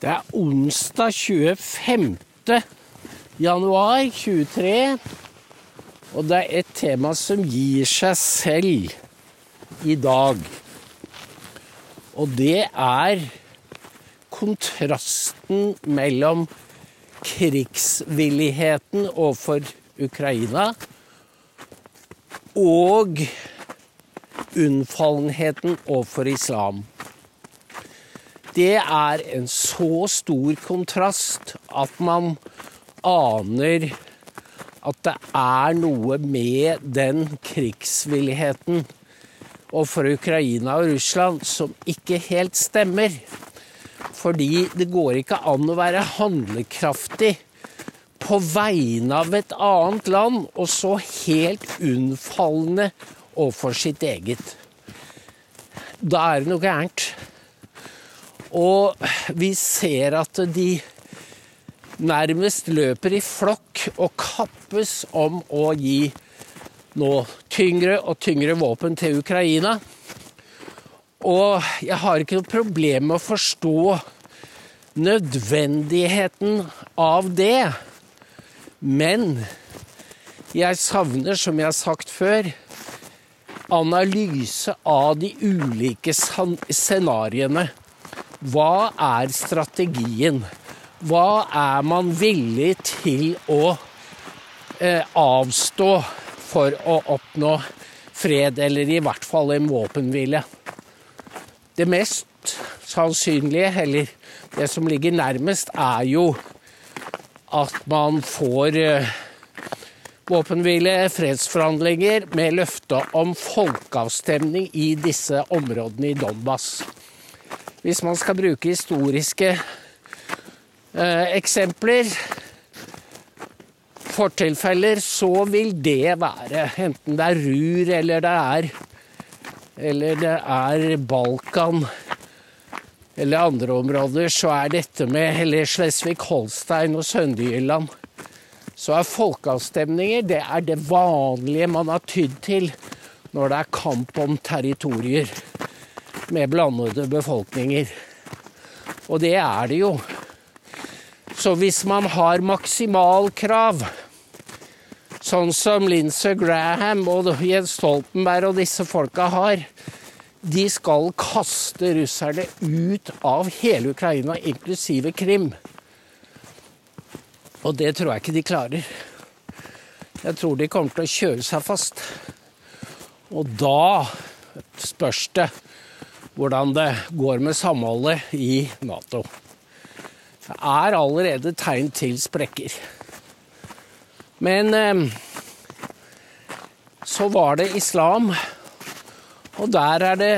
Det er onsdag 25. januar 23, og det er et tema som gir seg selv i dag. Og det er kontrasten mellom krigsvilligheten overfor Ukraina og unnfallenheten overfor islam. Det er en så stor kontrast at man aner at det er noe med den krigsvilligheten overfor Ukraina og Russland som ikke helt stemmer. Fordi det går ikke an å være handlekraftig på vegne av et annet land, og så helt unnfallende overfor sitt eget. Da er det noe gærent. Og vi ser at de nærmest løper i flokk og kappes om å gi nå tyngre og tyngre våpen til Ukraina. Og jeg har ikke noe problem med å forstå nødvendigheten av det. Men jeg savner, som jeg har sagt før, analyse av de ulike scenarioene hva er strategien? Hva er man villig til å eh, avstå for å oppnå fred, eller i hvert fall en våpenhvile? Det mest sannsynlige, eller det som ligger nærmest, er jo at man får eh, våpenhvile, fredsforhandlinger, med løfte om folkeavstemning i disse områdene i Donbas. Hvis man skal bruke historiske eh, eksempler, fortilfeller, så vil det være, enten det er Rur eller det er eller det er Balkan eller andre områder, så er dette med eller Slesvig-Holstein og Sønderjylland så er folkeavstemninger det er det vanlige man har tydd til når det er kamp om territorier med blandede befolkninger. Og det er det jo. Så hvis man har maksimalkrav, sånn som Lindsey Graham og Jens Stoltenberg og disse folka har, de skal kaste russerne ut av hele Ukraina, inklusive Krim. Og det tror jeg ikke de klarer. Jeg tror de kommer til å kjøre seg fast. Og da spørs det hvordan det går med samholdet i Nato. Det er allerede tegn til sprekker. Men eh, så var det islam, og der er det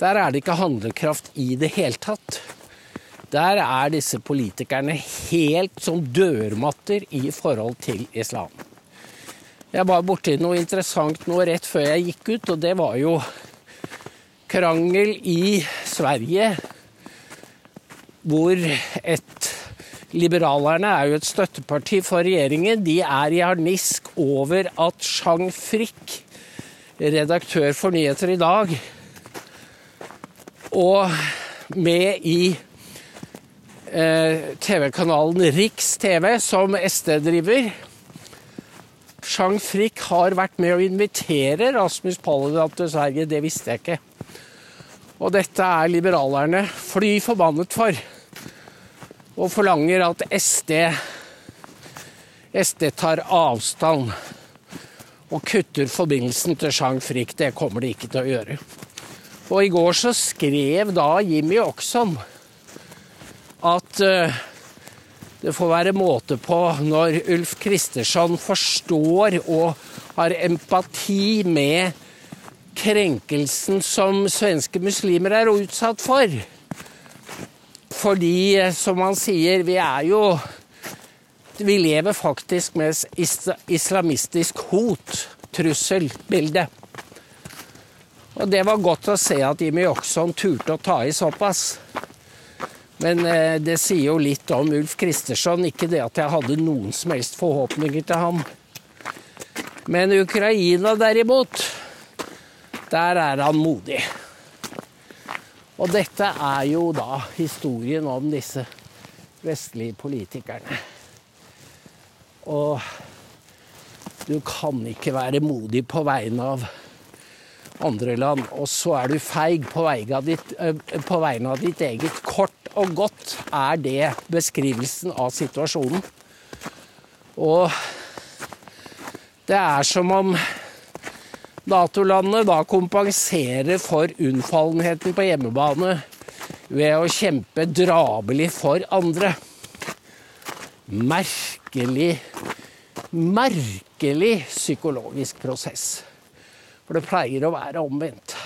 Der er det ikke handlekraft i det hele tatt. Der er disse politikerne helt som dørmatter i forhold til islam. Jeg var borti noe interessant nå rett før jeg gikk ut, og det var jo krangel i Sverige hvor et Liberalerne er jo et støtteparti for regjeringen. De er i harnisk over at Chang Frick, redaktør for Nyheter i dag, og med i eh, TV-kanalen Riks TV, som SD driver Chang Frick har vært med å invitere Rasmus Paludan til Sverige. Det visste jeg ikke. Og dette er liberalerne fly forbannet for. Og forlanger at SD, SD tar avstand og kutter forbindelsen til Jean Frick. Det kommer de ikke til å gjøre. Og i går så skrev da Jimmy Oxon at uh, det får være måte på når Ulf Kristersson forstår og har empati med krenkelsen som svenske muslimer er utsatt for. Fordi, som han sier, vi er jo Vi lever faktisk med islamistisk hot, trussel, bilde. Og det var godt å se at Jimmy Oxon turte å ta i såpass. Men eh, det sier jo litt om Ulf Kristersson, ikke det at jeg hadde noen som helst forhåpninger til ham. Men Ukraina derimot der er han modig. Og dette er jo da historien om disse vestlige politikerne. Og du kan ikke være modig på vegne av andre land, og så er du feig på vegne av ditt, på vegne av ditt eget. Kort og godt er det beskrivelsen av situasjonen. Og det er som om Nato-landene da kompenserer for unnfallenheten på hjemmebane ved å kjempe drabelig for andre. Merkelig, merkelig psykologisk prosess. For det pleier å være omvendt.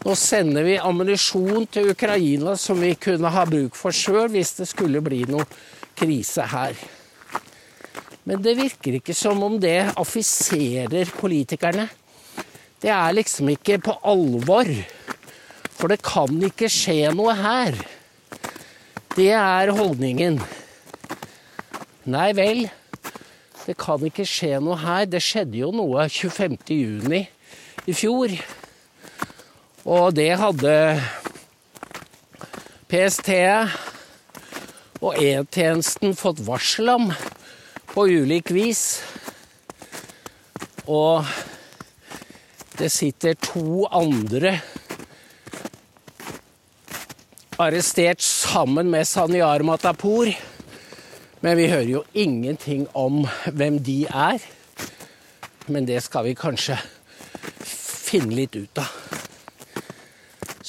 Nå sender vi ammunisjon til Ukraina som vi kunne ha bruk for sjøl hvis det skulle bli noe krise her. Men det virker ikke som om det affiserer politikerne. Det er liksom ikke på alvor. For det kan ikke skje noe her. Det er holdningen. Nei vel, det kan ikke skje noe her. Det skjedde jo noe 25.6 i fjor. Og det hadde PST og E-tjenesten fått varsel om på ulik vis. Og det sitter to andre arrestert sammen med Sanyar Matapour. Men vi hører jo ingenting om hvem de er. Men det skal vi kanskje finne litt ut av.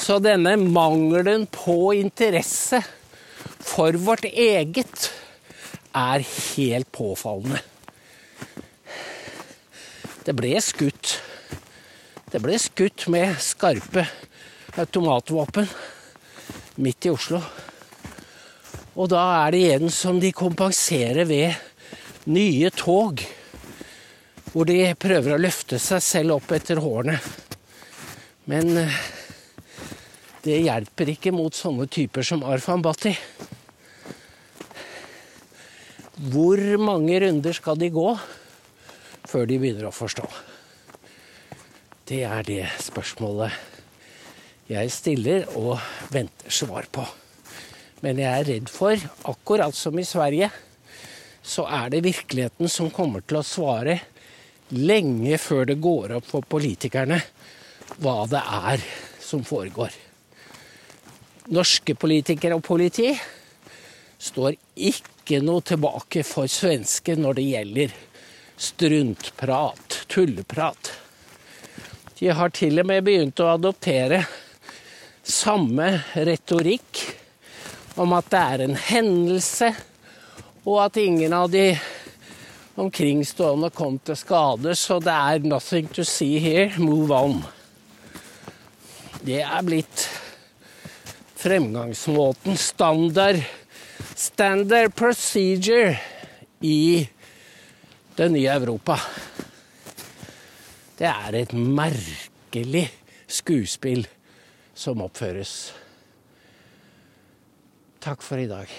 Så denne mangelen på interesse for vårt eget er helt påfallende. Det ble skutt. Det ble skutt med skarpe automatvåpen midt i Oslo. Og da er det igjen som de kompenserer ved nye tog. Hvor de prøver å løfte seg selv opp etter hårene. Men eh, det hjelper ikke mot sånne typer som Arfan Bhatti. Hvor mange runder skal de gå før de begynner å forstå? Det er det spørsmålet jeg stiller og venter svar på. Men jeg er redd for, akkurat som i Sverige, så er det virkeligheten som kommer til å svare lenge før det går opp for politikerne hva det er som foregår. Norske politikere og politi står ikke noe tilbake for svenske når det gjelder struntprat, tulleprat. De har til og med begynt å adoptere samme retorikk om at det er en hendelse, og at ingen av de omkringstående kom til skade, så det er 'nothing to see here, move on'. Det er blitt fremgangsmåten, standard standard procedure i det nye Europa. Det er et merkelig skuespill som oppføres. Takk for i dag.